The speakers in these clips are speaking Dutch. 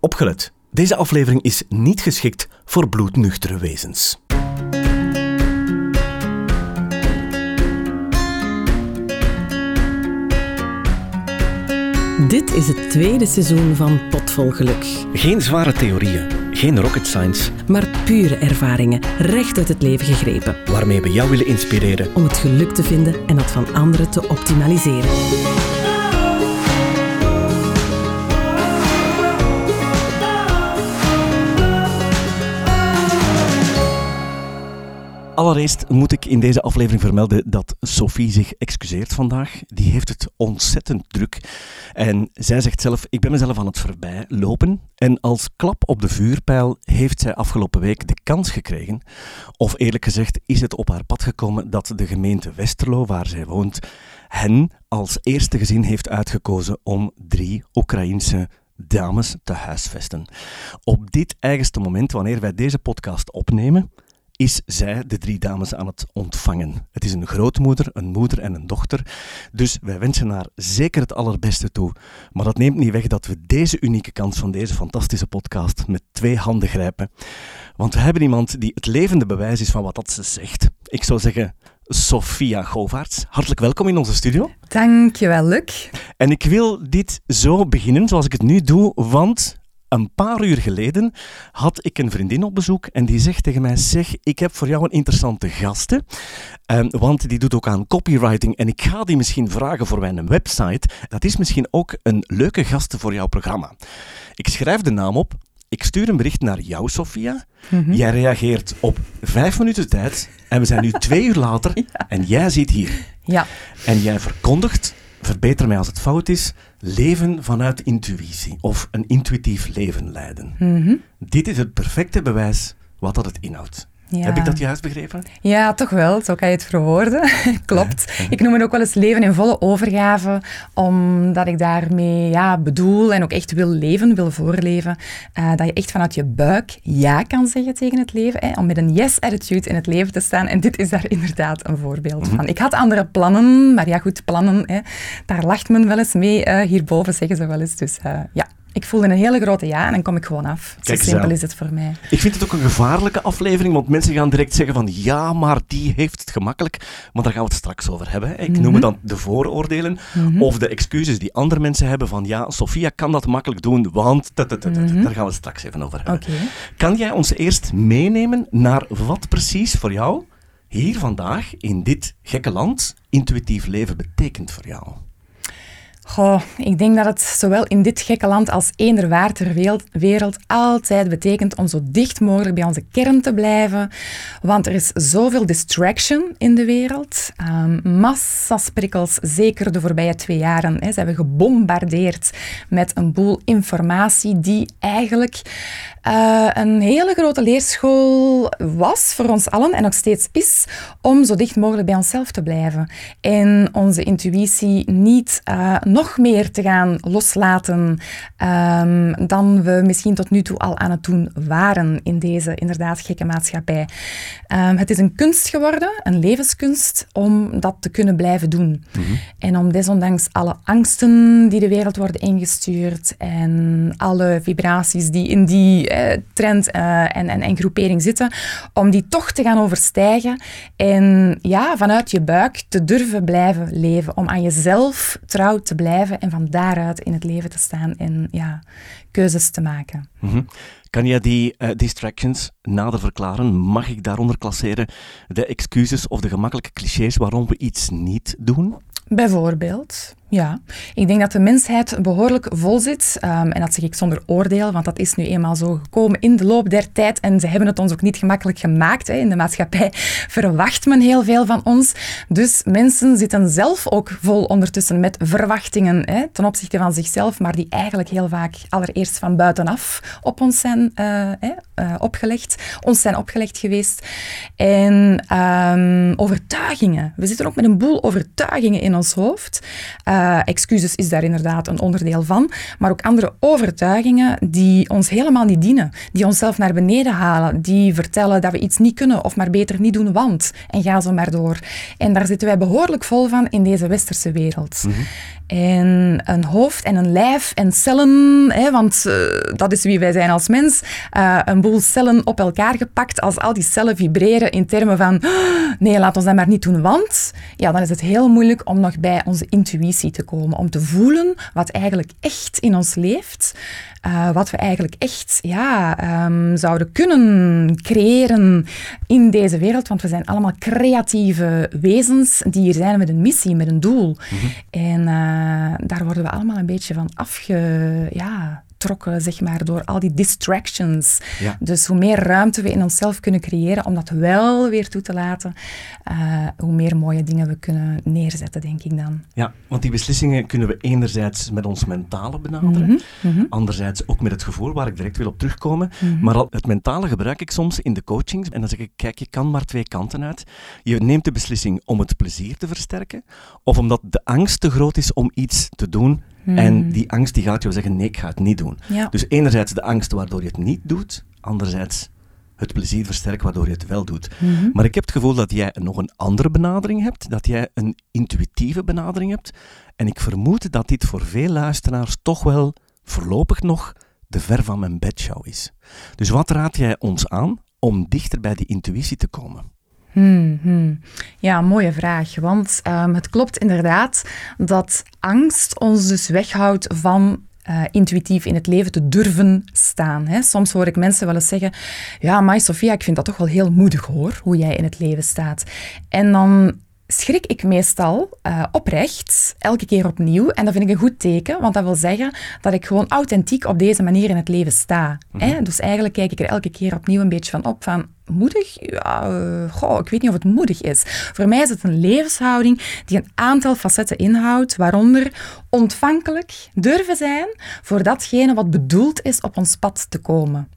Opgelet. Deze aflevering is niet geschikt voor bloednuchtere wezens. Dit is het tweede seizoen van Potvol Geluk. Geen zware theorieën, geen rocket science, maar pure ervaringen, recht uit het leven gegrepen. Waarmee we jou willen inspireren om het geluk te vinden en dat van anderen te optimaliseren. Allereerst moet ik in deze aflevering vermelden dat Sophie zich excuseert vandaag. Die heeft het ontzettend druk. En zij zegt zelf, ik ben mezelf aan het voorbij lopen. En als klap op de vuurpijl heeft zij afgelopen week de kans gekregen. Of eerlijk gezegd is het op haar pad gekomen dat de gemeente Westerlo, waar zij woont, hen als eerste gezin heeft uitgekozen om drie Oekraïense dames te huisvesten. Op dit eigenste moment, wanneer wij deze podcast opnemen, is zij de drie dames aan het ontvangen. Het is een grootmoeder, een moeder en een dochter. Dus wij wensen haar zeker het allerbeste toe. Maar dat neemt niet weg dat we deze unieke kans van deze fantastische podcast met twee handen grijpen. Want we hebben iemand die het levende bewijs is van wat dat ze zegt. Ik zou zeggen, Sophia Govaerts. Hartelijk welkom in onze studio. Dankjewel, Luc. En ik wil dit zo beginnen zoals ik het nu doe, want een paar uur geleden had ik een vriendin op bezoek en die zegt tegen mij: Zeg, ik heb voor jou een interessante gasten. Um, want die doet ook aan copywriting en ik ga die misschien vragen voor mijn website. Dat is misschien ook een leuke gasten voor jouw programma. Ik schrijf de naam op. Ik stuur een bericht naar jou, Sofia. Mhm. Jij reageert op vijf minuten tijd. En we zijn nu twee uur later en jij zit hier. Ja. En jij verkondigt verbeter mij als het fout is, leven vanuit intuïtie of een intuïtief leven leiden. Mhm. Dit is het perfecte bewijs wat dat het inhoudt. Heb ik dat juist begrepen? Ja, toch wel. Zo kan je het verwoorden. Klopt. Ik noem het ook wel eens leven in volle overgave, omdat ik daarmee ja, bedoel en ook echt wil leven, wil voorleven, uh, dat je echt vanuit je buik ja kan zeggen tegen het leven, hè, om met een yes-attitude in het leven te staan. En dit is daar inderdaad een voorbeeld mhm. van. Ik had andere plannen, maar ja goed, plannen, hè, daar lacht men wel eens mee. Uh, hierboven zeggen ze wel eens. Dus uh, ja, ik voelde een hele grote ja en dan kom ik gewoon af. Zo simpel is het voor mij. Ik vind het ook een gevaarlijke aflevering, want mensen gaan direct zeggen van ja, maar die heeft het gemakkelijk. Maar daar gaan we het straks over hebben. Ik noem het dan de vooroordelen mhm. of de excuses die andere mensen hebben van ja, Sofia kan dat makkelijk doen, want mhm. daar gaan we het straks even over hebben. Kan jij ons eerst meenemen naar wat precies voor jou hier vandaag in dit gekke land intuïtief leven betekent voor jou? Goh, ik denk dat het zowel in dit gekke land als eender waar ter wereld altijd betekent om zo dicht mogelijk bij onze kern te blijven. Want er is zoveel distraction in de wereld. Um, massa's prikkels, zeker de voorbije twee jaren. Hè. Ze hebben gebombardeerd met een boel informatie die eigenlijk uh, een hele grote leerschool was voor ons allen en nog steeds is om zo dicht mogelijk bij onszelf te blijven. En onze intuïtie niet uh, nog meer te gaan loslaten um, dan we misschien tot nu toe al aan het doen waren in deze inderdaad gekke maatschappij. Um, het is een kunst geworden, een levenskunst, om dat te kunnen blijven doen. Mm -hmm. En om desondanks alle angsten die de wereld worden ingestuurd en alle vibraties die in die eh, trend uh, en, en, en groepering zitten, om die toch te gaan overstijgen en ja, vanuit je buik te durven blijven leven, om aan jezelf trouw te blijven en van daaruit in het leven te staan en ja, keuzes te maken. Mhm. Kan je die uh, distractions nader verklaren? Mag ik daaronder klasseren de excuses of de gemakkelijke clichés waarom we iets niet doen? Bijvoorbeeld, ja. Ik denk dat de mensheid behoorlijk vol zit. Um, en dat zeg ik zonder oordeel, want dat is nu eenmaal zo gekomen in de loop der tijd. En ze hebben het ons ook niet gemakkelijk gemaakt. Hè. In de maatschappij verwacht men heel veel van ons. Dus mensen zitten zelf ook vol ondertussen met verwachtingen hè, ten opzichte van zichzelf, maar die eigenlijk heel vaak allereerst van buitenaf op ons zijn uh, uh, opgelegd. Ons zijn opgelegd geweest. En um, overtuigingen. We zitten ook met een boel overtuigingen in ons hoofd. Uh, excuses is daar inderdaad een onderdeel van. Maar ook andere overtuigingen die ons helemaal niet dienen. Die onszelf naar beneden halen. Die vertellen dat we iets niet kunnen of maar beter niet doen, want. En ga zo maar door. En daar zitten wij behoorlijk vol van in deze westerse wereld. Mhm. En een hoofd en een lijf en cellen, hè, want uh, dat is wie wij zijn als mens. Uh, een boel cellen op elkaar gepakt. Als al die cellen vibreren in termen van nee, laat ons dat maar niet doen, want ja, dan is het heel moeilijk om nog bij onze intuïtie te komen. Om te voelen wat eigenlijk echt in ons leeft. Uh, wat we eigenlijk echt ja, um, zouden kunnen creëren in deze wereld. Want we zijn allemaal creatieve wezens die hier zijn met een missie, met een doel. Mm -hmm. En uh, daar worden we allemaal een beetje van afge... Ja, getrokken zeg maar, door al die distractions. Ja. Dus hoe meer ruimte we in onszelf kunnen creëren om dat wel weer toe te laten, uh, hoe meer mooie dingen we kunnen neerzetten, denk ik dan. Ja, want die beslissingen kunnen we enerzijds met ons mentale benaderen, mm -hmm. anderzijds ook met het gevoel, waar ik direct wil op terugkomen. Mm -hmm. Maar al, het mentale gebruik ik soms in de coachings en dan zeg ik, kijk, je kan maar twee kanten uit. Je neemt de beslissing om het plezier te versterken, of omdat de angst te groot is om iets te doen en hmm. die angst die gaat jou zeggen, nee, ik ga het niet doen. Dus enerzijds de angst waardoor je het niet doet, anderzijds het plezier versterken waardoor je het wel doet. Mhm. Maar ik heb het gevoel dat jij nog een andere benadering hebt, dat jij een intuïtieve benadering hebt. En ik vermoed dat dit voor veel luisteraars toch wel voorlopig nog de ver van mijn bedshow is. Dus wat raad jij ons aan om dichter bij die intuïtie te komen? Hmm, hmm. Ja, mooie vraag. Want um, het klopt inderdaad dat angst ons dus weghoudt van uh, intuïtief in het leven te durven staan. Hè. Soms hoor ik mensen wel eens zeggen: Ja, maar Sofia, ik vind dat toch wel heel moedig hoor, hoe jij in het leven staat. En dan schrik ik meestal uh, oprecht, elke keer opnieuw. En dat vind ik een goed teken, want dat wil zeggen dat ik gewoon authentiek op deze manier in het leven sta. hè? Mhm. Dus eigenlijk kijk ik er elke keer opnieuw een beetje van op van moedig? Ja, uh, goh, ik weet niet of het moedig is. Voor mij is het een levenshouding die een aantal facetten inhoudt, waaronder ontvankelijk durven zijn voor datgene wat bedoeld is op ons pad te komen.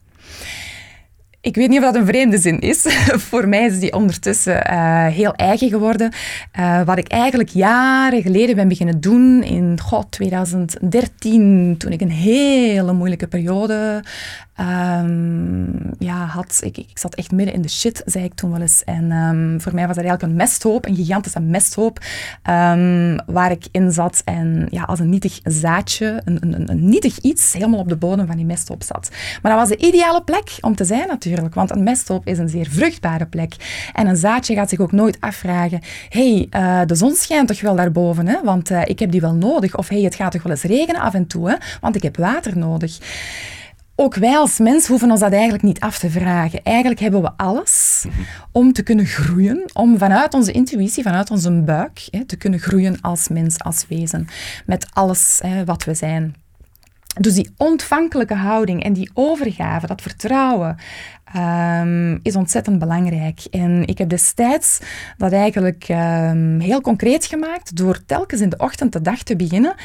Ik weet niet of dat een vreemde zin is. Voor mij is die ondertussen uh, heel eigen geworden. Uh, wat ik eigenlijk jaren geleden ben beginnen doen in god, 2013, toen ik een hele moeilijke periode um, ja, had. Ik, ik zat echt midden in de shit, zei ik toen wel eens. En um, voor mij was dat eigenlijk een mesthoop, een gigantische mesthoop, um, waar ik in zat. En ja, als een nietig zaadje, een, een, een nietig iets, helemaal op de bodem van die mesthoop zat. Maar dat was de ideale plek om te zijn natuurlijk, want een mesthoop is een zeer vruchtbare plek. En een zaadje gaat zich ook nooit afvragen, hey, uh, de zon schijnt toch wel daarboven, hè? want uh, ik heb die wel nodig. Of hey, het gaat toch wel eens regenen af en toe, hè? want ik heb water nodig ook wij als mens hoeven ons dat eigenlijk niet af te vragen. Eigenlijk hebben we alles om te kunnen groeien, om vanuit onze intuïtie, vanuit onze buik, hè, te kunnen groeien als mens, als wezen, met alles hè, wat we zijn. Dus die ontvankelijke houding en die overgave, dat vertrouwen, um, is ontzettend belangrijk. En ik heb destijds dat eigenlijk um, heel concreet gemaakt door telkens in de ochtend de dag te beginnen,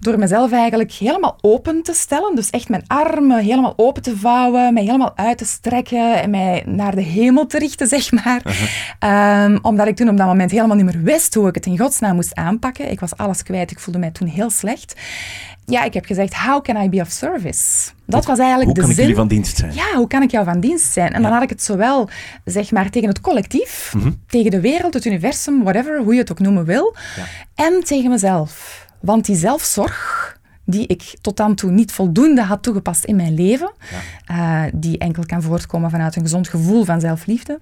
door mezelf eigenlijk helemaal open te stellen. Dus echt mijn armen helemaal open te vouwen, mij helemaal uit te strekken en mij naar de hemel te richten, zeg maar. um, omdat ik toen op dat moment helemaal niet meer wist hoe ik het in godsnaam moest aanpakken. Ik was alles kwijt, ik voelde mij toen heel slecht ja, ik heb gezegd, how can I be of service? Dat was eigenlijk de zin. Hoe kan ik jullie van dienst zijn? Ja, hoe kan ik jou van dienst zijn? En dan had ik het zowel, zeg maar, tegen het collectief, mhm. tegen de wereld, het universum, whatever, hoe je het ook noemen wil, ja. en tegen mezelf. Want die zelfzorg, die ik tot dan toe niet voldoende had toegepast in mijn leven, ja. uh, die enkel kan voortkomen vanuit een gezond gevoel van zelfliefde,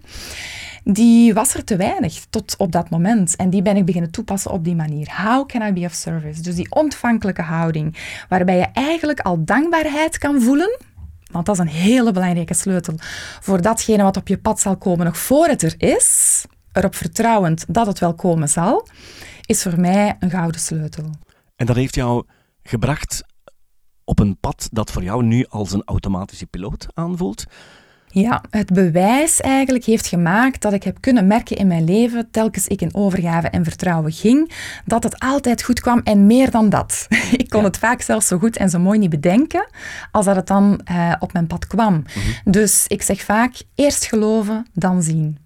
die was er te weinig tot op dat moment. En die ben ik beginnen toepassen op die manier. How can I be of service? Dus die ontvankelijke houding, waarbij je eigenlijk al dankbaarheid kan voelen. Want dat is een hele belangrijke sleutel voor datgene wat op je pad zal komen, nog voor het er is, erop vertrouwend dat het wel komen zal, is voor mij een gouden sleutel. En dat heeft jou gebracht op een pad dat voor jou nu als een automatische piloot aanvoelt. Ja, het bewijs eigenlijk heeft gemaakt dat ik heb kunnen merken in mijn leven, telkens ik in overgave en vertrouwen ging, dat het altijd goed kwam en meer dan dat. ik kon het vaak zelfs zo goed en zo mooi niet bedenken, als dat het dan uh, op mijn pad kwam. Mhm. Dus ik zeg vaak, eerst geloven, dan zien.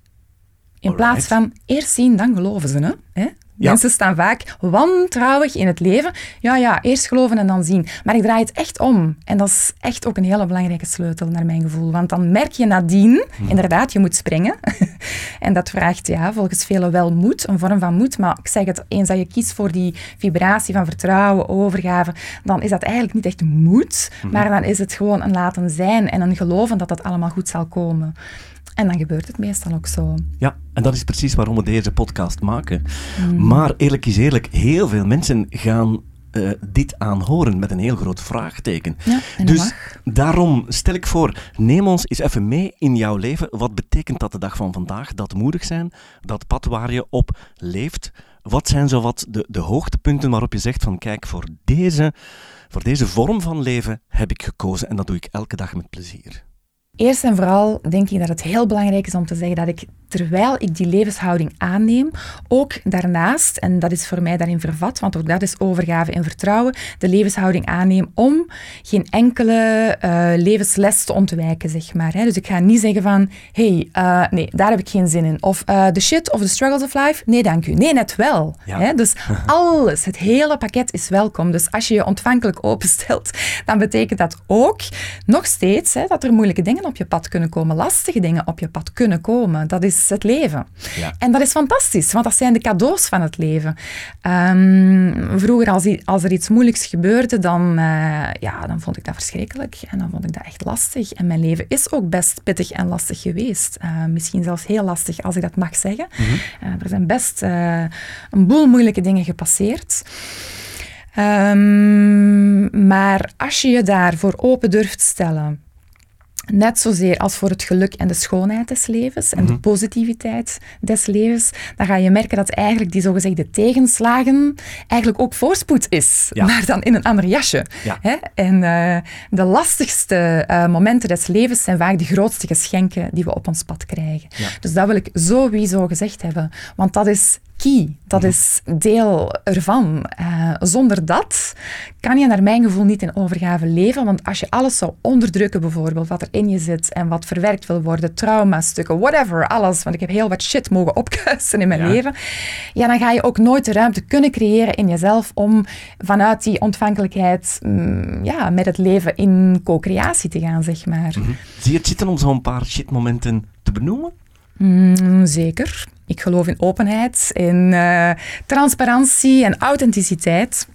In plaats van eerst zien, dan geloven ze. Hè? Ja. Mensen staan vaak wantrouwig in het leven. Ja, ja, eerst geloven en dan zien. Maar ik draai het echt om. En dat is echt ook een hele belangrijke sleutel naar mijn gevoel. Want dan merk je nadien, Mhm. inderdaad, je moet springen. en dat vraagt ja, volgens velen wel moed, een vorm van moed. Maar ik zeg het, eens dat je kiest voor die vibratie van vertrouwen, overgave, dan is dat eigenlijk niet echt moed. Mhm. Maar dan is het gewoon een laten zijn en een geloven dat dat allemaal goed zal komen. En dan gebeurt het meestal ook zo. Ja, en dat is precies waarom we deze podcast maken. Mm. Maar eerlijk is eerlijk, heel veel mensen gaan eh, dit aanhoren met een heel groot vraagteken. Ja, dus mag. daarom stel ik voor, neem ons eens even mee in jouw leven. Wat betekent dat de dag van vandaag? Dat moedig zijn, dat pad waar je op leeft. Wat zijn zo wat de, de hoogtepunten waarop je zegt van kijk, voor deze, voor deze vorm van leven heb ik gekozen en dat doe ik elke dag met plezier. Eerst en vooral denk ik dat het heel belangrijk is om te zeggen dat ik, terwijl ik die levenshouding aanneem, ook daarnaast, en dat is voor mij daarin vervat, want ook dat is overgave en vertrouwen, de levenshouding aanneem om geen enkele eh, levensles te ontwijken, zeg maar. Hè. Dus ik ga niet zeggen van, hey, eh, nee, daar heb ik geen zin in. Of eh, de shit of de struggles of life, nee, dank u. Nee, net wel. Ja. Hè. Dus alles, het hele pakket is welkom. Dus als je je ontvankelijk openstelt, dan betekent dat ook nog steeds hè, dat er moeilijke dingen op je pad kunnen komen, lastige dingen op je pad kunnen komen. Dat is het leven. Ja. En dat is fantastisch, want dat zijn de cadeaus van het leven. Ehm, vroeger, als, als er iets moeilijks gebeurde, dan, eh, ja, dan vond ik dat verschrikkelijk. En dan vond ik dat echt lastig. En mijn leven is ook best pittig en lastig geweest. Eh, misschien zelfs heel lastig, als ik dat mag zeggen. Eh, er zijn best een boel moeilijke dingen gepasseerd. Ehm, maar als je je daarvoor open durft stellen, net zozeer als voor het geluk en de schoonheid des levens en de positiviteit des levens, dan ga je merken dat eigenlijk die zogezegde tegenslagen eigenlijk ook voorspoed is, Ja. maar dan in een ander jasje. Ja. Hè? En eh, de lastigste eh, momenten des levens zijn vaak de grootste geschenken die we op ons pad krijgen. Ja. Dus dat wil ik sowieso gezegd hebben, want dat is key, dat is deel ervan. Eh, zonder dat kan je naar mijn gevoel niet in overgave leven, want als je alles zou onderdrukken bijvoorbeeld, wat er in je zit en wat verwerkt wil worden, traumastukken, whatever, alles, want ik heb heel wat shit mogen opkuisen in mijn Ja. leven, ja, dan ga je ook nooit de ruimte kunnen creëren in jezelf om vanuit die ontvankelijkheid mm, ja, met het leven in co-creatie te gaan, zeg maar. Zie je het zitten om zo'n paar shitmomenten te benoemen? Mm, zeker. Ik geloof in openheid, in eh, transparantie en authenticiteit.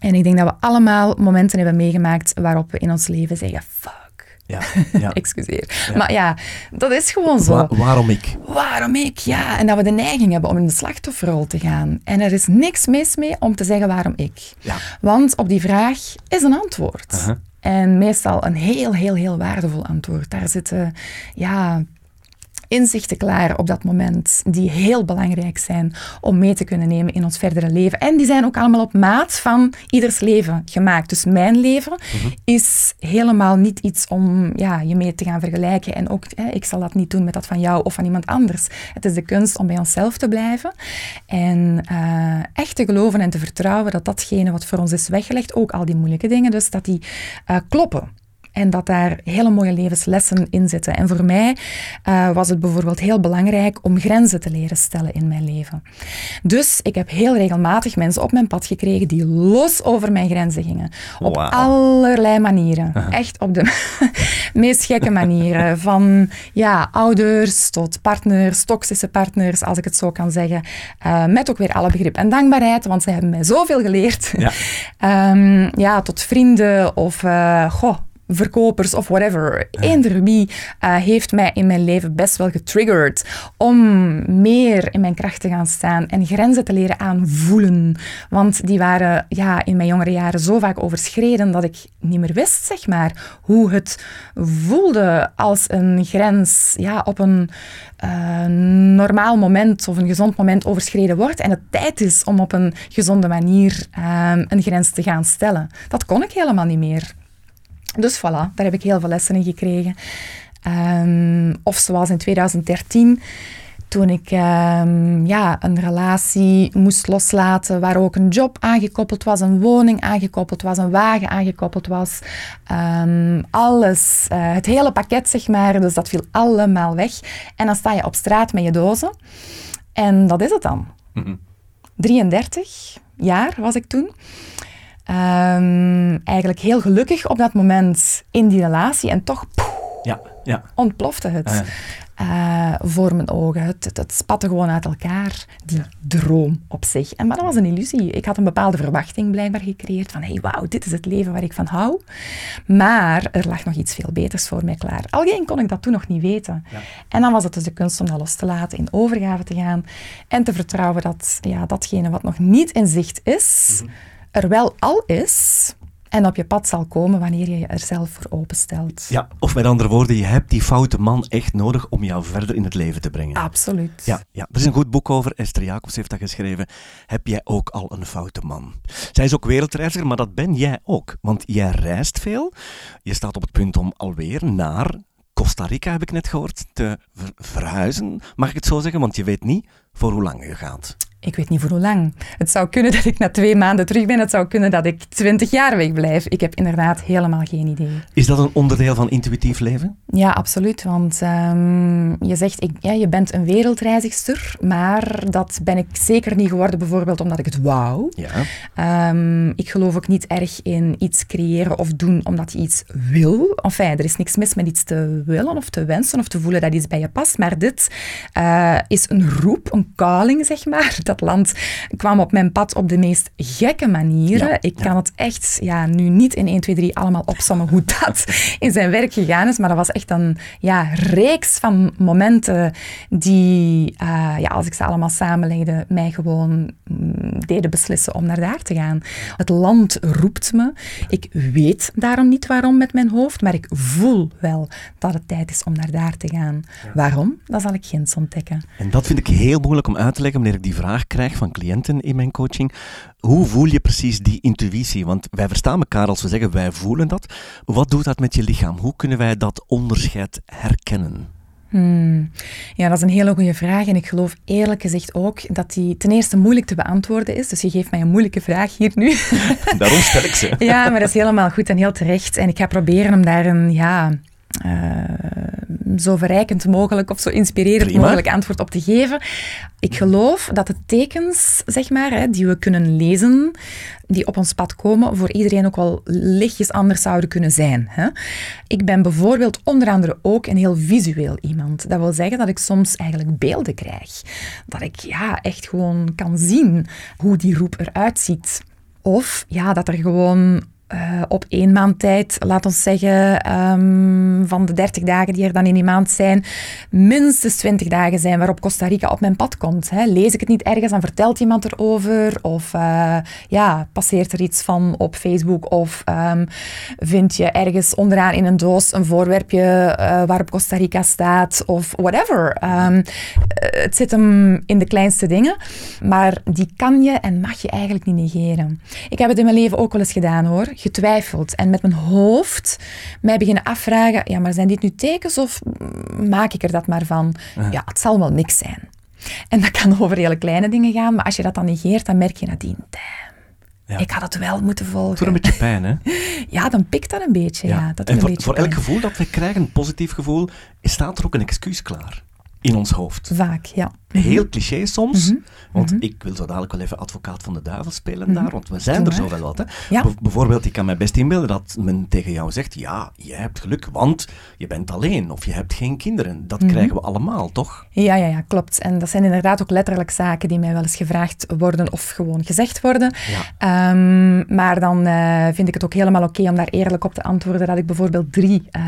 En ik denk dat we allemaal momenten hebben meegemaakt waarop we in ons leven zeggen, fuck, Ja, ja. excuseer. Maar ja, dat is gewoon zo. Wa- waarom ik? Waarom ik? Ja, en dat we de neiging hebben om in de slachtofferrol te gaan. En er is niks mis mee om te zeggen waarom ik. Ja. Want op die vraag is een antwoord. En meestal een heel, heel, heel waardevol antwoord. Daar zitten, ja, inzichten klaar op dat moment die heel belangrijk zijn om mee te kunnen nemen in ons verdere leven. En die zijn ook allemaal op maat van ieders leven gemaakt. Dus mijn leven is helemaal niet iets om ja, je mee te gaan vergelijken. En ook, hè, ik zal dat niet doen met dat van jou of van iemand anders. Het is de kunst om bij onszelf te blijven en eh, echt te geloven en te vertrouwen dat datgene wat voor ons is weggelegd, ook al die moeilijke dingen dus, dat die eh, kloppen. En dat daar hele mooie levenslessen in zitten. En voor mij eh, was het bijvoorbeeld heel belangrijk om grenzen te leren stellen in mijn leven. Dus ik heb heel regelmatig mensen op mijn pad gekregen die los over mijn grenzen gingen. Op allerlei manieren. Echt op de meest gekke manieren. Van ja, ouders tot partners, toxische partners, als ik het zo kan zeggen. Eh, met ook weer alle begrip en dankbaarheid, want ze hebben mij zoveel geleerd. Ja. Ehm, ja, tot vrienden of eh, goh, verkopers of whatever. Eender wie eh, heeft mij in mijn leven best wel getriggerd om meer in mijn kracht te gaan staan en grenzen te leren aanvoelen. Want die waren ja, in mijn jongere jaren zo vaak overschreden dat ik niet meer wist, zeg maar, hoe het voelde als een grens ja, op een eh, normaal moment of een gezond moment overschreden wordt en het tijd is om op een gezonde manier ehm, een grens te gaan stellen. Dat kon ik helemaal niet meer. Dus voilà, daar heb ik heel veel lessen in gekregen. Ehm, of zoals in 2013, toen ik ehm, ja, een relatie moest loslaten waar ook een job aangekoppeld was, een woning aangekoppeld was, een wagen aangekoppeld was. Ehm, alles, eh, het hele pakket zeg maar, dus dat viel allemaal weg. En dan sta je op straat met je dozen. En dat is het dan. 33 jaar was ik toen. Ehm, eigenlijk heel gelukkig op dat moment in die relatie en toch poeh, Ja, ja. ontplofte het Ah, eh, voor mijn ogen. Het, het, het spatte gewoon uit elkaar, die droom op zich. En, maar dat was een illusie. Ik had een bepaalde verwachting blijkbaar gecreëerd van hey, wauw, dit is het leven waar ik van hou. Maar er lag nog iets veel beters voor mij klaar. Alleen kon ik dat toen nog niet weten. Ja. En dan was het dus de kunst om dat los te laten, in overgave te gaan en te vertrouwen dat ja, datgene wat nog niet in zicht is, er wel al is en op je pad zal komen wanneer je je er zelf voor openstelt. Ja, of met andere woorden, je hebt die foute man echt nodig om jou verder in het leven te brengen. Absoluut. Ja, ja, er is een goed boek over. Esther Jacobs heeft dat geschreven. Heb jij ook al een foute man? Zij is ook wereldreiziger, maar dat ben jij ook. Want jij reist veel. Je staat op het punt om alweer naar Costa Rica, heb ik net gehoord, te ver- verhuizen. Mag ik het zo zeggen? Want je weet niet voor hoe lang je gaat. Ik weet niet voor hoe lang. Het zou kunnen dat ik na twee maanden terug ben. Het zou kunnen dat ik twintig jaar weg blijf. Ik heb inderdaad helemaal geen idee. Is dat een onderdeel van intuïtief leven? Ja, absoluut. Want ehm, je zegt, ik, ja, je bent een wereldreizigster, maar dat ben ik zeker niet geworden bijvoorbeeld omdat ik het wou. Ja. Ehm, ik geloof ook niet erg in iets creëren of doen omdat je iets wil. Enfin, er is niks mis met iets te willen of te wensen of te voelen dat iets bij je past. Maar dit eh, is een roep, een calling, zeg maar. Dat land kwam op mijn pad op de meest gekke manieren. Ja, ik ja. kan het echt ja, nu niet in 1, 2, 3 allemaal opsommen hoe dat in zijn werk gegaan is. Maar dat was echt een ja, reeks van momenten die, eh, ja, als ik ze allemaal samenlegde, mij gewoon mm, deden beslissen om naar daar te gaan. Het land roept me. Ik weet daarom niet waarom met mijn hoofd, maar ik voel wel dat het tijd is om naar daar te gaan. Waarom? Dat zal ik ginds ontdekken. En dat vind ik heel moeilijk om uit te leggen wanneer ik die vraag krijg van cliënten in mijn coaching. Hoe voel je precies die intuïtie? Want wij verstaan elkaar als we zeggen wij voelen dat. Wat doet dat met je lichaam? Hoe kunnen wij dat onderscheid herkennen? Hmm. Ja, dat is een hele goede vraag. En ik geloof eerlijk gezegd ook dat die ten eerste moeilijk te beantwoorden is. Dus je geeft mij een moeilijke vraag hier nu. Daarom stel ik ze. Ja, maar dat is helemaal goed en heel terecht. En ik ga proberen om daar een, ja, eh, zo verrijkend mogelijk of zo inspirerend Prima. mogelijk antwoord op te geven. Ik geloof dat de tekens, zeg maar, hè, die we kunnen lezen, die op ons pad komen, voor iedereen ook wel lichtjes anders zouden kunnen zijn. Hè. Ik ben bijvoorbeeld onder andere ook een heel visueel iemand. Dat wil zeggen dat ik soms eigenlijk beelden krijg. Dat ik ja, echt gewoon kan zien hoe die roep eruit ziet. Of ja, dat er gewoon eh, op één maand tijd, laat ons zeggen, ehm, van de 30 dagen die er dan in die maand zijn, minstens 20 dagen zijn waarop Costa Rica op mijn pad komt. Hè. Lees ik het niet ergens, dan vertelt iemand erover. Of eh, ja, passeert er iets van op Facebook. Of ehm, vind je ergens onderaan in een doos een voorwerpje eh, waarop Costa Rica staat. Of whatever. Ehm, eh, het zit hem in de kleinste dingen. Maar die kan je en mag je eigenlijk niet negeren. Ik heb het in mijn leven ook wel eens gedaan hoor. Getwijfeld. En met mijn hoofd mij beginnen afvragen. Ja, maar zijn dit nu tekens of maak ik er dat maar van? Ja, het zal wel niks zijn. En dat kan over hele kleine dingen gaan. Maar als je dat dan negeert, dan merk je nadien. Ja. Ik had het wel moeten Het doet volgen. een beetje pijn, hè? Ja, dan pikt dat een beetje. Ja. dat en een voor, beetje voor elk gevoel dat we krijgen, een positief gevoel, staat er ook een excuus klaar. In ons hoofd. Vaak, ja. Heel cliché soms, Mhm. want Mhm. ik wil zo dadelijk wel even advocaat van de duivel spelen daar, want we zijn Doe er zo wel wat. Hè. Ja. Bijvoorbeeld, ik kan mij best inbeelden dat men tegen jou zegt, ja, je hebt geluk, want je bent alleen of je hebt geen kinderen. Dat Mhm. krijgen we allemaal, toch? Ja, ja, ja, klopt. En dat zijn inderdaad ook letterlijk zaken die mij wel eens gevraagd worden of gewoon gezegd worden. Ja. Ehm, maar dan eh, vind ik het ook helemaal oké om daar eerlijk op te antwoorden dat ik bijvoorbeeld drie eh,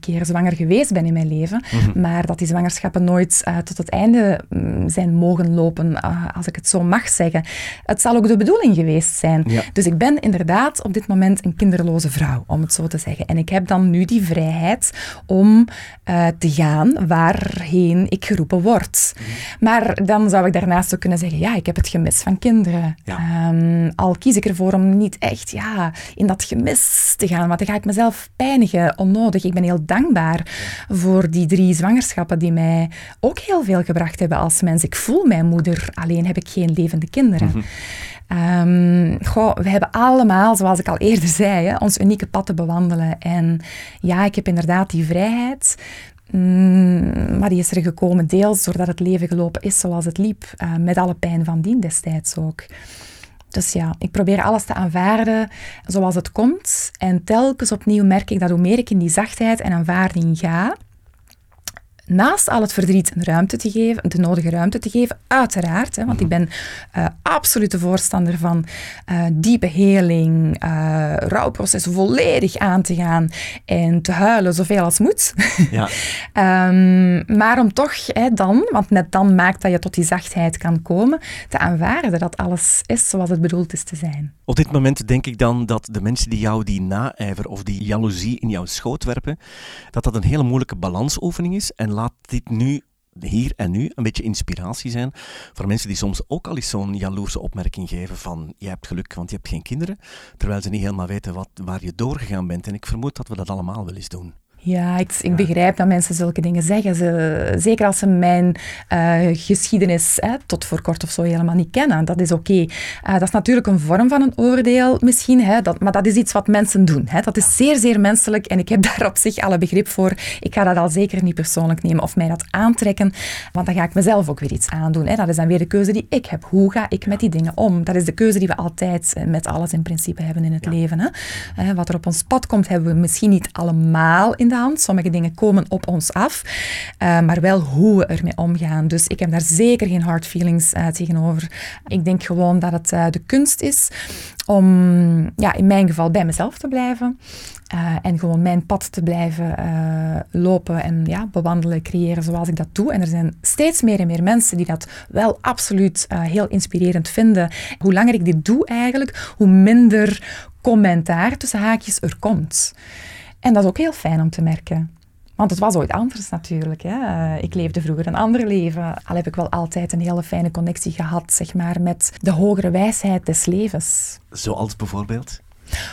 keer zwanger geweest ben in mijn leven, Mhm. maar dat die zwangerschappen nooit eh, tot het einde mm, zijn mogen lopen, eh, als ik het zo mag zeggen. Het zal ook de bedoeling geweest zijn. Ja. Dus ik ben inderdaad op dit moment een kinderloze vrouw, om het zo te zeggen. En ik heb dan nu die vrijheid om eh, te gaan waarheen ik geroepen word. Maar dan zou ik daarnaast ook kunnen zeggen, ja, ik heb het gemis van kinderen. Ja. Ehm, al kies ik ervoor om niet echt ja, in dat gemis te gaan, want dan ga ik mezelf pijnigen, onnodig. Ik ben heel dankbaar voor die drie zwangerschappen die mij ook heel veel gebracht hebben als mens. Ik voel mijn moeder, alleen heb ik geen levende kinderen. Ehm, goh, we hebben allemaal, zoals ik al eerder zei, hè, ons unieke pad te bewandelen. En ja, ik heb inderdaad die vrijheid. Mm, maar die is er gekomen deels doordat het leven gelopen is zoals het liep, uh, met alle pijn van dien destijds ook. Dus ja, ik probeer alles te aanvaarden zoals het komt. En telkens opnieuw merk ik dat hoe meer ik in die zachtheid en aanvaarding ga, naast al het verdriet een ruimte te geven, de nodige ruimte te geven, uiteraard. Hè, want ik ben uh, absolute voorstander van uh, diepe heling, uh, rouwprocessen volledig aan te gaan en te huilen zoveel als moet. Ja. um, maar om toch hè, dan, want net dan maakt dat je tot die zachtheid kan komen, te aanvaarden dat alles is zoals het bedoeld is te zijn. Op dit moment denk ik dan dat de mensen die jou die naijver of die jaloezie in jouw schoot werpen, dat dat een hele moeilijke balansoefening is en laat dit nu hier en nu een beetje inspiratie zijn voor mensen die soms ook al eens zo'n jaloerse opmerking geven van je hebt geluk, want je hebt geen kinderen, terwijl ze niet helemaal weten wat, waar je doorgegaan bent. En ik vermoed dat we dat allemaal wel eens doen. Ja, ik, ik begrijp dat mensen zulke dingen zeggen. Ze, zeker als ze mijn uh, geschiedenis hè, tot voor kort of zo helemaal niet kennen. Dat is oké. Okay. Uh, dat is natuurlijk een vorm van een oordeel misschien, hè, dat, maar dat is iets wat mensen doen. Hè. Dat is zeer, zeer menselijk en ik heb daar op zich alle begrip voor. Ik ga dat al zeker niet persoonlijk nemen of mij dat aantrekken, want dan ga ik mezelf ook weer iets aandoen. Hè. Dat is dan weer de keuze die ik heb. Hoe ga ik met die dingen om? Dat is de keuze die we altijd eh, met alles in principe hebben in het ja. leven. Hè. wat er op ons pad komt, hebben we misschien niet allemaal in de hand. Sommige dingen komen op ons af, uh, maar wel hoe we ermee omgaan. Dus ik heb daar zeker geen hard feelings uh, tegenover. Ik denk gewoon dat het uh, de kunst is om, ja, in mijn geval, bij mezelf te blijven. en gewoon mijn pad te blijven lopen en ja, bewandelen, creëren zoals ik dat doe. En er zijn steeds meer en meer mensen die dat wel absoluut heel inspirerend vinden. Hoe langer ik dit doe eigenlijk, hoe minder commentaar tussen haakjes er komt. En dat is ook heel fijn om te merken. Want het was ooit anders natuurlijk. Hè. Eh, ik leefde vroeger een ander leven. Al heb ik wel altijd een hele fijne connectie gehad zeg maar, met de hogere wijsheid des levens. Zoals bijvoorbeeld?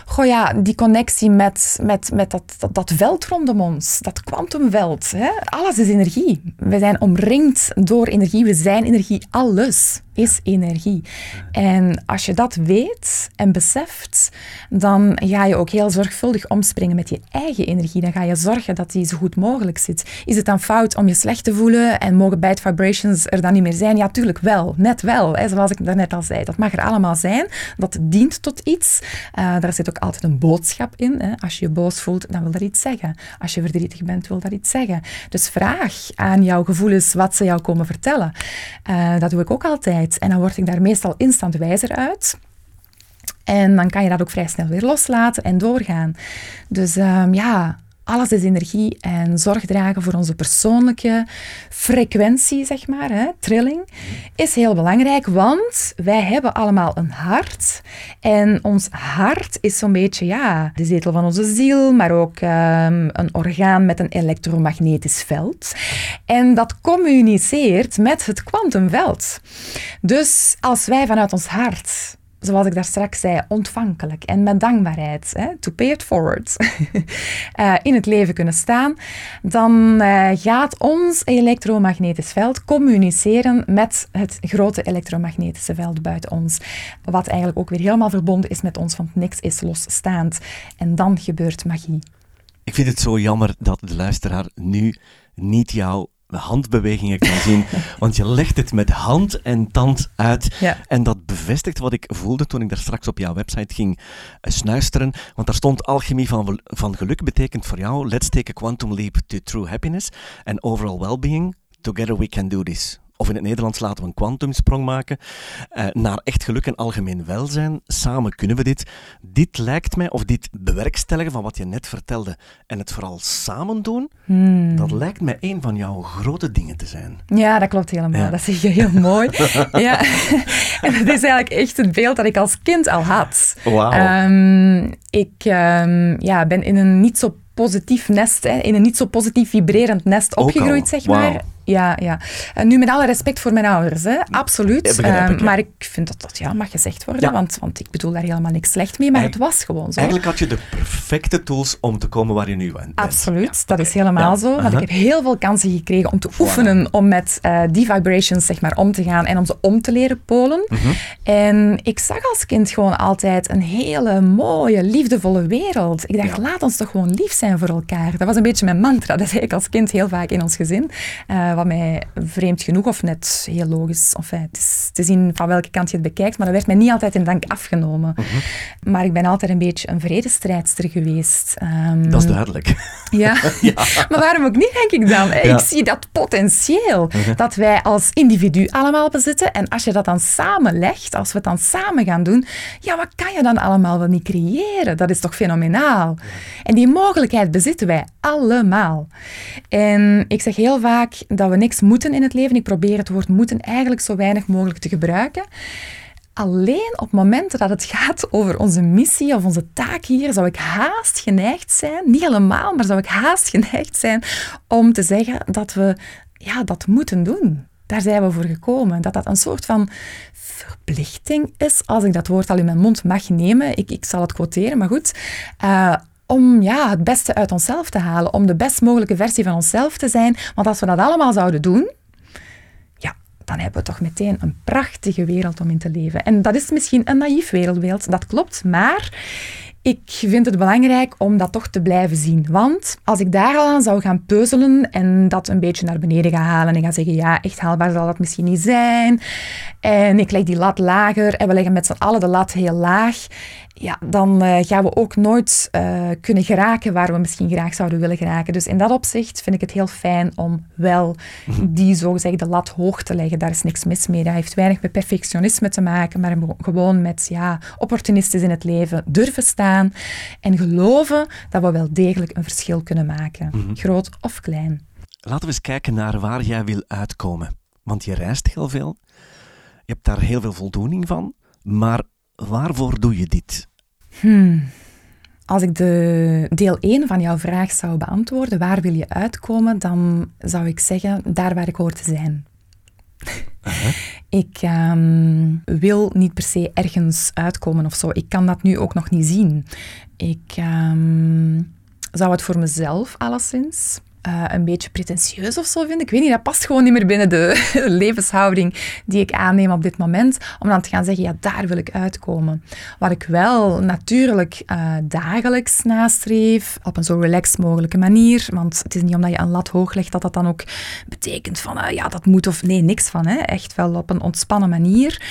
Goh ja, die connectie met, met, met dat, dat, dat veld rondom ons, dat kwantumveld. Alles is energie. We zijn omringd door energie, we zijn energie, alles is energie. En als je dat weet en beseft, dan ga je ook heel zorgvuldig omspringen met je eigen energie. Dan ga je zorgen dat die zo goed mogelijk zit. Is het dan fout om je slecht te voelen en mogen bad vibrations er dan niet meer zijn? Ja, tuurlijk wel. Net wel. Hè, zoals ik daarnet al zei. Dat mag er allemaal zijn. Dat dient tot iets. Uh, daar zit ook altijd een boodschap in. Hè. Als je je boos voelt, dan wil dat iets zeggen. Als je verdrietig bent, wil dat iets zeggen. Dus vraag aan jouw gevoelens wat ze jou komen vertellen. Uh, dat doe ik ook altijd. En dan word ik daar meestal instant wijzer uit. En dan kan je dat ook vrij snel weer loslaten en doorgaan. Dus um, ja, alles is energie en zorg dragen voor onze persoonlijke frequentie, zeg maar, hè, trilling, is heel belangrijk, want wij hebben allemaal een hart. En ons hart is zo'n beetje ja, de zetel van onze ziel, maar ook um, een orgaan met een elektromagnetisch veld. En dat communiceert met het kwantumveld. Dus als wij vanuit ons hart zoals ik daar straks zei, ontvankelijk en met dankbaarheid, hè, to pay it forward, uh, in het leven kunnen staan, dan uh, gaat ons elektromagnetisch veld communiceren met het grote elektromagnetische veld buiten ons. Wat eigenlijk ook weer helemaal verbonden is met ons, want niks is losstaand. En dan gebeurt magie. Ik vind het zo jammer dat de luisteraar nu niet jouw handbewegingen kan zien. Want je legt het met hand en tand uit. En dat bevestigt wat ik voelde toen ik daar straks op jouw website ging eh, snuisteren. Want daar stond alchemie van, van geluk betekent voor jou let's take a quantum leap to true happiness and overall well-being. Together we can do this of in het Nederlands laten we een kwantumsprong maken, uh, naar echt geluk en algemeen welzijn. Samen kunnen we dit. Dit lijkt mij, of dit bewerkstelligen van wat je net vertelde, en het vooral samen doen, hmm. dat lijkt mij een van jouw grote dingen te zijn. Ja, dat klopt helemaal. Dat zeg je heel mooi. ja. en dat is eigenlijk echt het beeld dat ik als kind al had. Wow. Um, ik um, ja, ben in een niet zo positief nest, hè, in een niet zo positief vibrerend nest opgegroeid, zeg maar. Ja, ja. En nu met alle respect voor mijn ouders, hè. absoluut. Ja, begrijp ik, Eh, ja. maar ik vind dat dat ja, mag gezegd worden, Ja. want, want ik bedoel daar helemaal niks slecht mee, maar Eigen- het was gewoon zo. Eigenlijk had je de perfecte tools om te komen waar je nu bent. Absoluut, dat is helemaal zo. Want ik heb heel veel kansen gekregen om te oefenen, om met eh, die vibrations zeg maar, om te gaan en om ze om te leren polen. Mhm. En ik zag als kind gewoon altijd een hele mooie, liefdevolle wereld. Ik dacht, laat ons toch gewoon lief zijn voor elkaar. Dat was een beetje mijn mantra. Dat zei ik als kind heel vaak in ons gezin. Eh, wat mij vreemd genoeg, of net heel logisch, of eh, het is te zien van welke kant je het bekijkt, maar dat werd mij niet altijd in dank afgenomen. Mhm. Maar ik ben altijd een beetje een vredestijdster geweest. Ehm, Dat is duidelijk. ja. maar waarom ook niet, denk ik dan? Ja. Mhm. Ik zie dat potentieel dat wij als individu allemaal bezitten. En als je dat dan samenlegt, als we het dan samen gaan doen, ja, wat kan je dan allemaal wel niet creëren? Dat is toch fenomenaal? En die mogelijkheid bezitten wij allemaal. En ik zeg heel vaak dat we niks moeten in het leven. Ik probeer het woord moeten eigenlijk zo weinig mogelijk te gebruiken. Alleen op momenten dat het gaat over onze missie of onze taak hier, zou ik haast geneigd zijn, niet helemaal, maar zou ik haast geneigd zijn om te zeggen dat we ja, dat moeten doen. Daar zijn we voor gekomen. Dat dat een soort van verplichting is, als ik dat woord al in mijn mond mag nemen. Ik, ik zal het quoteren, maar goed. Eh, om ja, het beste uit onszelf te halen, om de best mogelijke versie van onszelf te zijn. Want als we dat allemaal zouden doen, ja, dan hebben we toch meteen een prachtige wereld om in te leven. En dat is misschien een naïef wereldbeeld, dat klopt, maar ik vind het belangrijk om dat toch te blijven zien. Want als ik daar al aan zou gaan peuzelen en dat een beetje naar beneden ga halen en ga zeggen, ja, echt haalbaar zal dat misschien niet zijn, en ik leg die lat lager en we leggen met z'n allen de lat heel laag, ja, dan eh, gaan we ook nooit eh, kunnen geraken waar we misschien graag zouden willen geraken. Dus in dat opzicht vind ik het heel fijn om wel die zogezegde lat hoog te leggen. Daar is niks mis mee. Dat heeft weinig met perfectionisme te maken, maar gewoon met ja, opportunistisch in het leven durven staan en geloven dat we wel degelijk een verschil kunnen maken. Groot of klein. Laten we eens kijken naar waar jij wil uitkomen. Want je reist heel veel. Je hebt daar heel veel voldoening van. Maar waarvoor doe je dit? Als ik de deel 1 van jouw vraag zou beantwoorden, waar wil je uitkomen, dan zou ik zeggen, daar waar ik hoor te zijn. Ik ehm, wil niet per se ergens uitkomen of zo. Ik kan dat nu ook nog niet zien. Ik ehm, zou het voor mezelf alleszins eh, een beetje pretentieus of zo vinden. Ik weet niet, dat past gewoon niet meer binnen de levenshouding die ik aanneem op dit moment. Om dan te gaan zeggen, ja, daar wil ik uitkomen. Wat ik wel natuurlijk eh, dagelijks nastreef, op een zo relaxed mogelijke manier. Want het is niet omdat je een lat hoog legt dat dat dan ook betekent van, eh, ja, dat moet of nee, niks van. Hè. Echt wel op een ontspannen manier.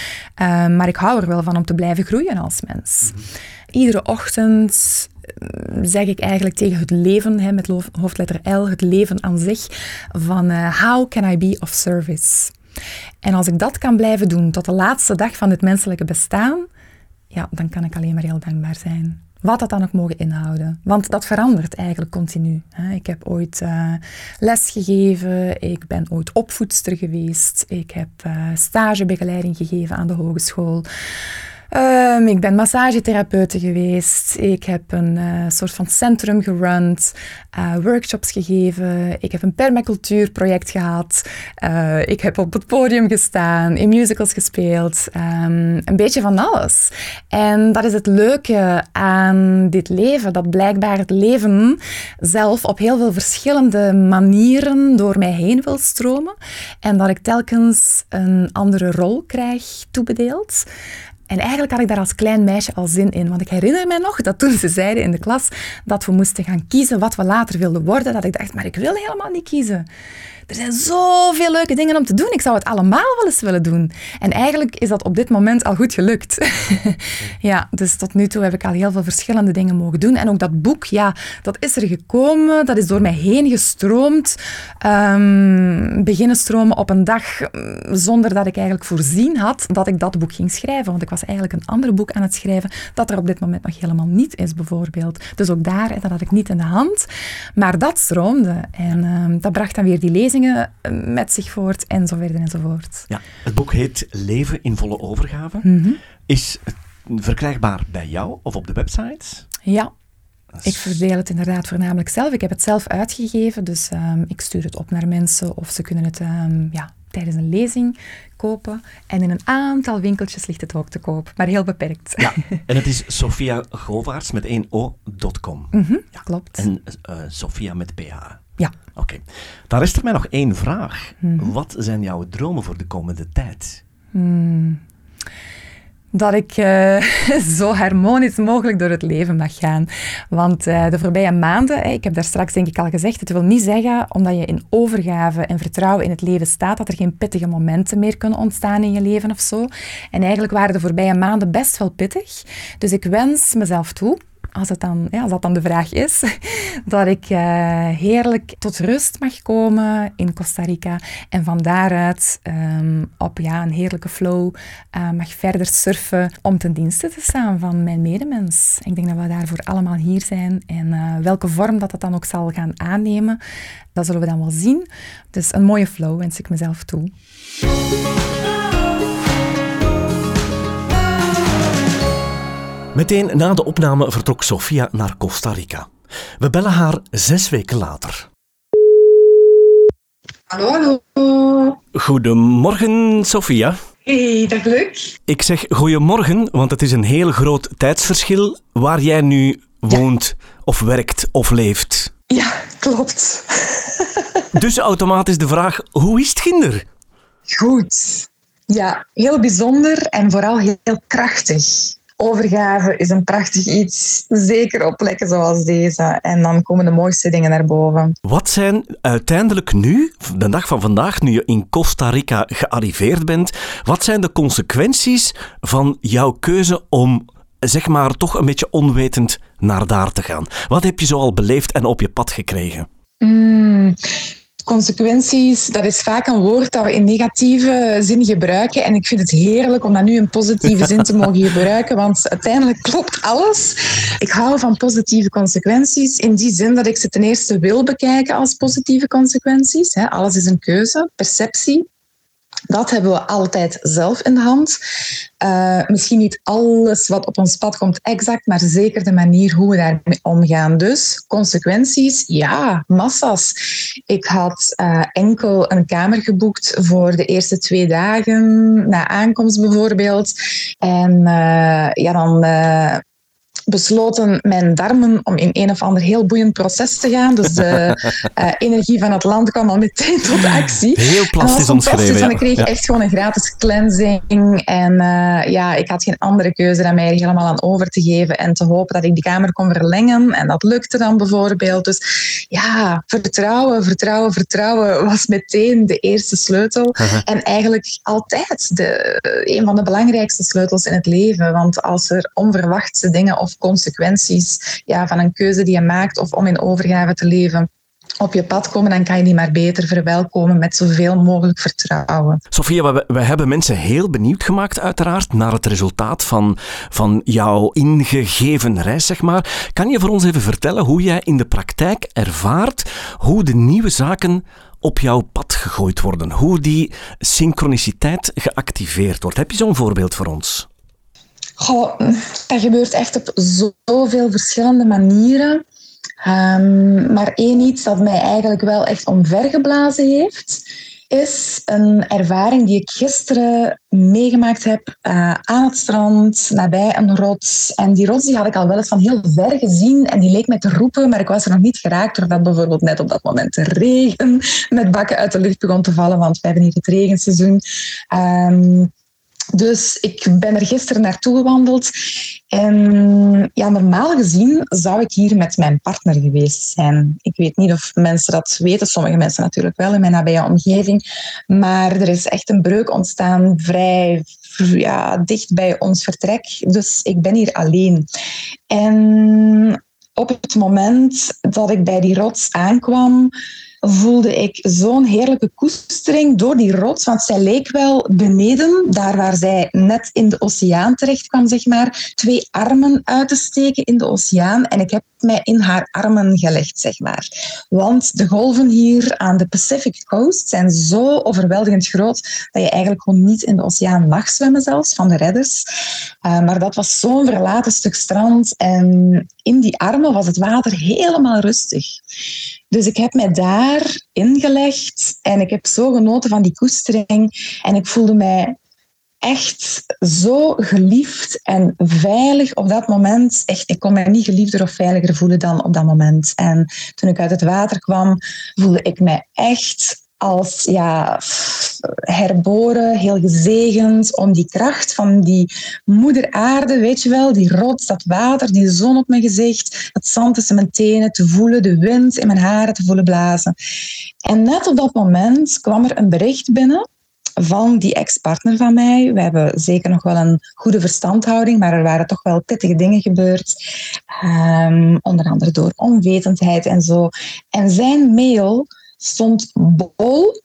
Maar ik hou er wel van om te blijven groeien als mens. Iedere ochtend zeg ik eigenlijk tegen het leven, hè, met hoofdletter L, het leven aan zich, van eh, how can I be of service? En als ik dat kan blijven doen tot de laatste dag van dit menselijke bestaan, ja, dan kan ik alleen maar heel dankbaar zijn. Wat dat dan ook mogen inhouden. Want dat verandert eigenlijk continu. Ik heb ooit eh, les gegeven, ik ben ooit opvoedster geweest, ik heb eh, stagebegeleiding gegeven aan de hogeschool. Ehm, ik ben massagetherapeute geweest. Ik heb een eh, soort van centrum gerund, eh, workshops gegeven. Ik heb een permacultuurproject gehad. Eh, ik heb op het podium gestaan, in musicals gespeeld. Ehm, een beetje van alles. En dat is het leuke aan dit leven, dat blijkbaar het leven zelf op heel veel verschillende manieren door mij heen wil stromen. En dat ik telkens een andere rol krijg toebedeeld. En eigenlijk had ik daar als klein meisje al zin in. Want ik herinner me nog dat toen ze zeiden in de klas dat we moesten gaan kiezen wat we later wilden worden, dat ik dacht, maar ik wil helemaal niet kiezen. Er zijn zoveel leuke dingen om te doen. Ik zou het allemaal wel eens willen doen. En eigenlijk is dat op dit moment al goed gelukt. ja, dus tot nu toe heb ik al heel veel verschillende dingen mogen doen. En ook dat boek, ja, dat is er gekomen. Dat is door mij heen gestroomd. Ehm, beginnen stromen op een dag mm, zonder dat ik eigenlijk voorzien had dat ik dat boek ging schrijven. Want ik was eigenlijk een ander boek aan het schrijven dat er op dit moment nog helemaal niet is, bijvoorbeeld. Dus ook daar, en dat had ik niet in de hand. Maar dat stroomde. En ehm, dat bracht dan weer die lezingen eh, met zich voort, en zo verder enzovoort. Ja, het boek heet Leven in volle overgave. Mhm. Is het verkrijgbaar bij jou of op de website? Ja. Ik verdeel het inderdaad voornamelijk zelf. Ik heb het zelf uitgegeven, dus ehm, ik stuur het op naar mensen of ze kunnen het um, ja, tijdens een lezing kopen. En in een aantal winkeltjes ligt het ook te koop, maar heel beperkt. Ja, en het is Sophia Govaerts met 1 o.com. Mm -hmm, ja. Klopt. En uh, Sophia met ph. Ja. Oké. Okay. Dan is er mij nog één vraag. Mm -hmm. Wat zijn jouw dromen voor de komende tijd? Mm dat ik uh, zo harmonisch mogelijk door het leven mag gaan. Want uh, de voorbije maanden, ik heb daar straks denk ik al gezegd, het wil niet zeggen omdat je in overgave en vertrouwen in het leven staat, dat er geen pittige momenten meer kunnen ontstaan in je leven of zo. En eigenlijk waren de voorbije maanden best wel pittig. Dus ik wens mezelf toe als, het dan, ja, als dat dan de vraag is, dat ik uh, heerlijk tot rust mag komen in Costa Rica en van daaruit um, op ja, een heerlijke flow uh, mag verder surfen om ten dienste te staan van mijn medemens. Ik denk dat we daarvoor allemaal hier zijn en uh, welke vorm dat dat dan ook zal gaan aannemen, dat zullen we dan wel zien. Dus een mooie flow wens ik mezelf toe. Meteen na de opname vertrok Sofia naar Costa Rica. We bellen haar zes weken later. Hallo, hallo. Goedemorgen, Sofia. Hey, dag Luc. Ik zeg goedemorgen, want het is een heel groot tijdsverschil waar jij nu woont, ja. of werkt, of leeft. Ja, klopt. dus automatisch de vraag, hoe is het kinder? Goed. Ja, heel bijzonder en vooral heel krachtig. Overgave is een prachtig iets, zeker op plekken zoals deze. En dan komen de mooiste dingen naar boven. Wat zijn uiteindelijk nu, de dag van vandaag, nu je in Costa Rica gearriveerd bent, wat zijn de consequenties van jouw keuze om, zeg maar, toch een beetje onwetend naar daar te gaan? Wat heb je zoal beleefd en op je pad gekregen? Mm consequenties, dat is vaak een woord dat we in negatieve zin gebruiken. En ik vind het heerlijk om dat nu in positieve zin te mogen gebruiken, want uiteindelijk klopt alles. Ik hou van positieve consequenties in die zin dat ik ze ten eerste wil bekijken als positieve consequenties. Alles is een keuze, perceptie. Dat hebben we altijd zelf in de hand. Uh, misschien niet alles wat op ons pad komt exact, maar zeker de manier hoe we daarmee omgaan. Dus consequenties, ja, massa's. Ik had uh, enkel een kamer geboekt voor de eerste twee dagen na aankomst bijvoorbeeld. En uh, ja, dan besloten mijn darmen om in een of ander heel boeiend proces te gaan. Dus de uh, energie van het land kwam al meteen tot actie. Heel plastisch omschreven. Ja. Ik kreeg ja. echt gewoon een gratis cleansing. En uh, ja, ik had geen andere keuze dan mij er helemaal aan over te geven en te hopen dat ik die kamer kon verlengen. En dat lukte dan bijvoorbeeld. Dus ja, vertrouwen, vertrouwen, vertrouwen was meteen de eerste sleutel. Uh -huh. En eigenlijk altijd de, een van de belangrijkste sleutels in het leven. Want als er onverwachte dingen of consequenties ja, van een keuze die je maakt of om in overgave te leven op je pad komen, dan kan je die maar beter verwelkomen met zoveel mogelijk vertrouwen. Sofia, we, we hebben mensen heel benieuwd gemaakt uiteraard naar het resultaat van, van jouw ingegeven reis, zeg maar. Kan je voor ons even vertellen hoe jij in de praktijk ervaart hoe de nieuwe zaken op jouw pad gegooid worden, hoe die synchroniciteit geactiveerd wordt? Heb je zo'n voorbeeld voor ons? Goh, dat gebeurt echt op zoveel verschillende manieren. Um, maar één iets dat mij eigenlijk wel echt omvergeblazen heeft, is een ervaring die ik gisteren meegemaakt heb uh, aan het strand, nabij een rots. En die rots die had ik al wel eens van heel ver gezien en die leek mij te roepen, maar ik was er nog niet geraakt doordat bijvoorbeeld net op dat moment de regen met bakken uit de lucht begon te vallen, want we hebben hier het regenseizoen. Um, dus ik ben er gisteren naartoe gewandeld. En ja, normaal gezien zou ik hier met mijn partner geweest zijn. Ik weet niet of mensen dat weten, sommige mensen natuurlijk wel in mijn nabije omgeving. Maar er is echt een breuk ontstaan vrij ja, dicht bij ons vertrek. Dus ik ben hier alleen. En op het moment dat ik bij die rots aankwam, voelde ik zo'n heerlijke koestering door die rots. Want zij leek wel beneden, daar waar zij net in de oceaan terecht kwam, zeg maar, twee armen uit te steken in de oceaan. En ik heb mij in haar armen gelegd, zeg maar. Want de golven hier aan de Pacific Coast zijn zo overweldigend groot dat je eigenlijk gewoon niet in de oceaan mag zwemmen zelfs, van de redders. Uh, maar dat was zo'n verlaten stuk strand en in die armen was het water helemaal rustig. Dus ik heb mij daar ingelegd en ik heb zo genoten van die koestering en ik voelde mij echt zo geliefd en veilig op dat moment. Echt, ik kon mij niet geliefder of veiliger voelen dan op dat moment. En toen ik uit het water kwam, voelde ik mij echt als ja, herboren, heel gezegend, om die kracht van die moeder aarde, weet je wel, die rots, dat water, die zon op mijn gezicht, het zand tussen mijn tenen te voelen, de wind in mijn haren te voelen blazen. En net op dat moment kwam er een bericht binnen van die ex-partner van mij. We hebben zeker nog wel een goede verstandhouding, maar er waren toch wel pittige dingen gebeurd. Um, onder andere door onwetendheid en zo. En zijn mail stond bol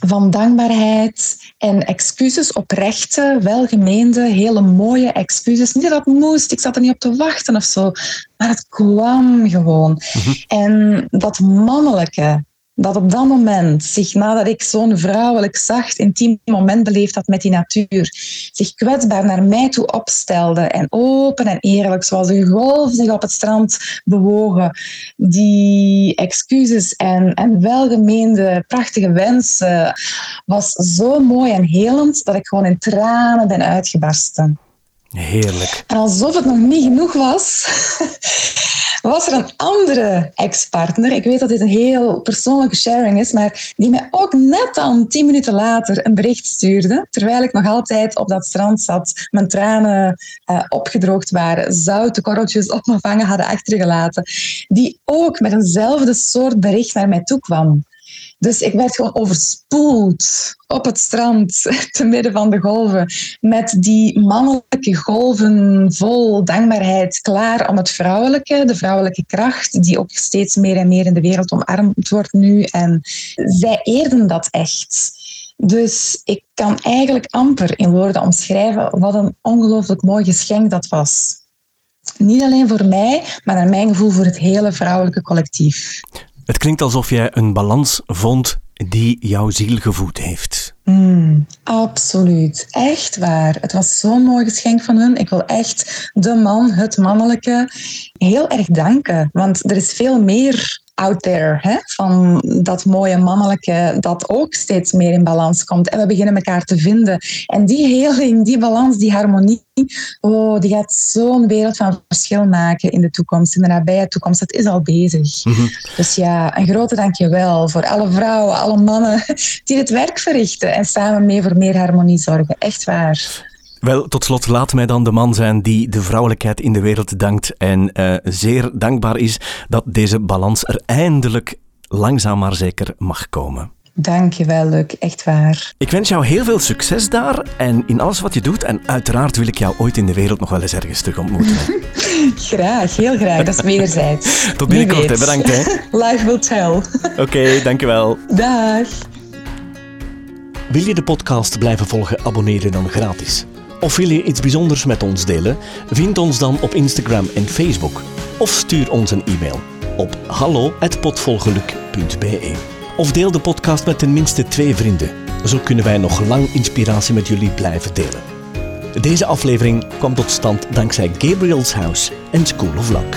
van dankbaarheid en excuses, oprechte, welgemeende, hele mooie excuses. Niet dat moest, ik zat er niet op te wachten of zo, maar het kwam gewoon. Mhm. En dat mannelijke, dat op dat moment, zich nadat ik zo'n vrouwelijk zacht, intiem moment beleefd had met die natuur, zich kwetsbaar naar mij toe opstelde en open en eerlijk, zoals een golf zich op het strand bewogen, die excuses en, en welgemeende prachtige wensen, was zo mooi en helend dat ik gewoon in tranen ben uitgebarsten. Heerlijk. En alsof het nog niet genoeg was, was er een andere ex-partner. Ik weet dat dit een heel persoonlijke sharing is, maar die mij ook net dan tien minuten later een bericht stuurde, terwijl ik nog altijd op dat strand zat, mijn tranen uh, opgedroogd waren, zoute korreltjes op mijn vangen hadden achtergelaten, die ook met eenzelfde soort bericht naar mij toe kwam. Dus ik werd gewoon overspoeld op het strand, te midden van de golven, met die mannelijke golven vol dankbaarheid, klaar om het vrouwelijke, de vrouwelijke kracht, die ook steeds meer en meer in de wereld omarmd wordt nu. En zij eerden dat echt. Dus ik kan eigenlijk amper in woorden omschrijven wat een ongelooflijk mooi geschenk dat was. Niet alleen voor mij, maar naar mijn gevoel voor het hele vrouwelijke collectief. Het klinkt alsof jij een balans vond die jouw ziel gevoed heeft. Mm, absoluut. Echt waar. Het was zo'n mooi geschenk van hun. Ik wil echt de man, het mannelijke, heel erg danken. Want er is veel meer out there, hè? van dat mooie mannelijke dat ook steeds meer in balans komt. En we beginnen elkaar te vinden. En die heling, die balans, die harmonie, oh, die gaat zo'n wereld van verschil maken in de toekomst, in de nabije toekomst. Dat is al bezig. Mhm. Dus ja, een grote dankjewel voor alle vrouwen, alle mannen die het werk verrichten en samen mee voor meer harmonie zorgen. Echt waar. Wel, tot slot, laat mij dan de man zijn die de vrouwelijkheid in de wereld dankt en uh, zeer dankbaar is dat deze balans er eindelijk langzaam maar zeker mag komen. Dankjewel, Luc. Echt waar. Ik wens jou heel veel succes daar en in alles wat je doet. En uiteraard wil ik jou ooit in de wereld nog wel eens ergens terug ontmoeten. graag, heel graag. Dat is wederzijds. Tot binnenkort, bedankt. Hè. Life will tell. Oké, okay, dankjewel. Dag. Wil je de podcast blijven volgen? Abonneer je dan gratis. Of wil je iets bijzonders met ons delen? Vind ons dan op Instagram en Facebook. Of stuur ons een e-mail op hallo.potvolgeluk.be. Of deel de podcast met tenminste twee vrienden. Zo kunnen wij nog lang inspiratie met jullie blijven delen. Deze aflevering kwam tot stand dankzij Gabriel's House en School of Luck.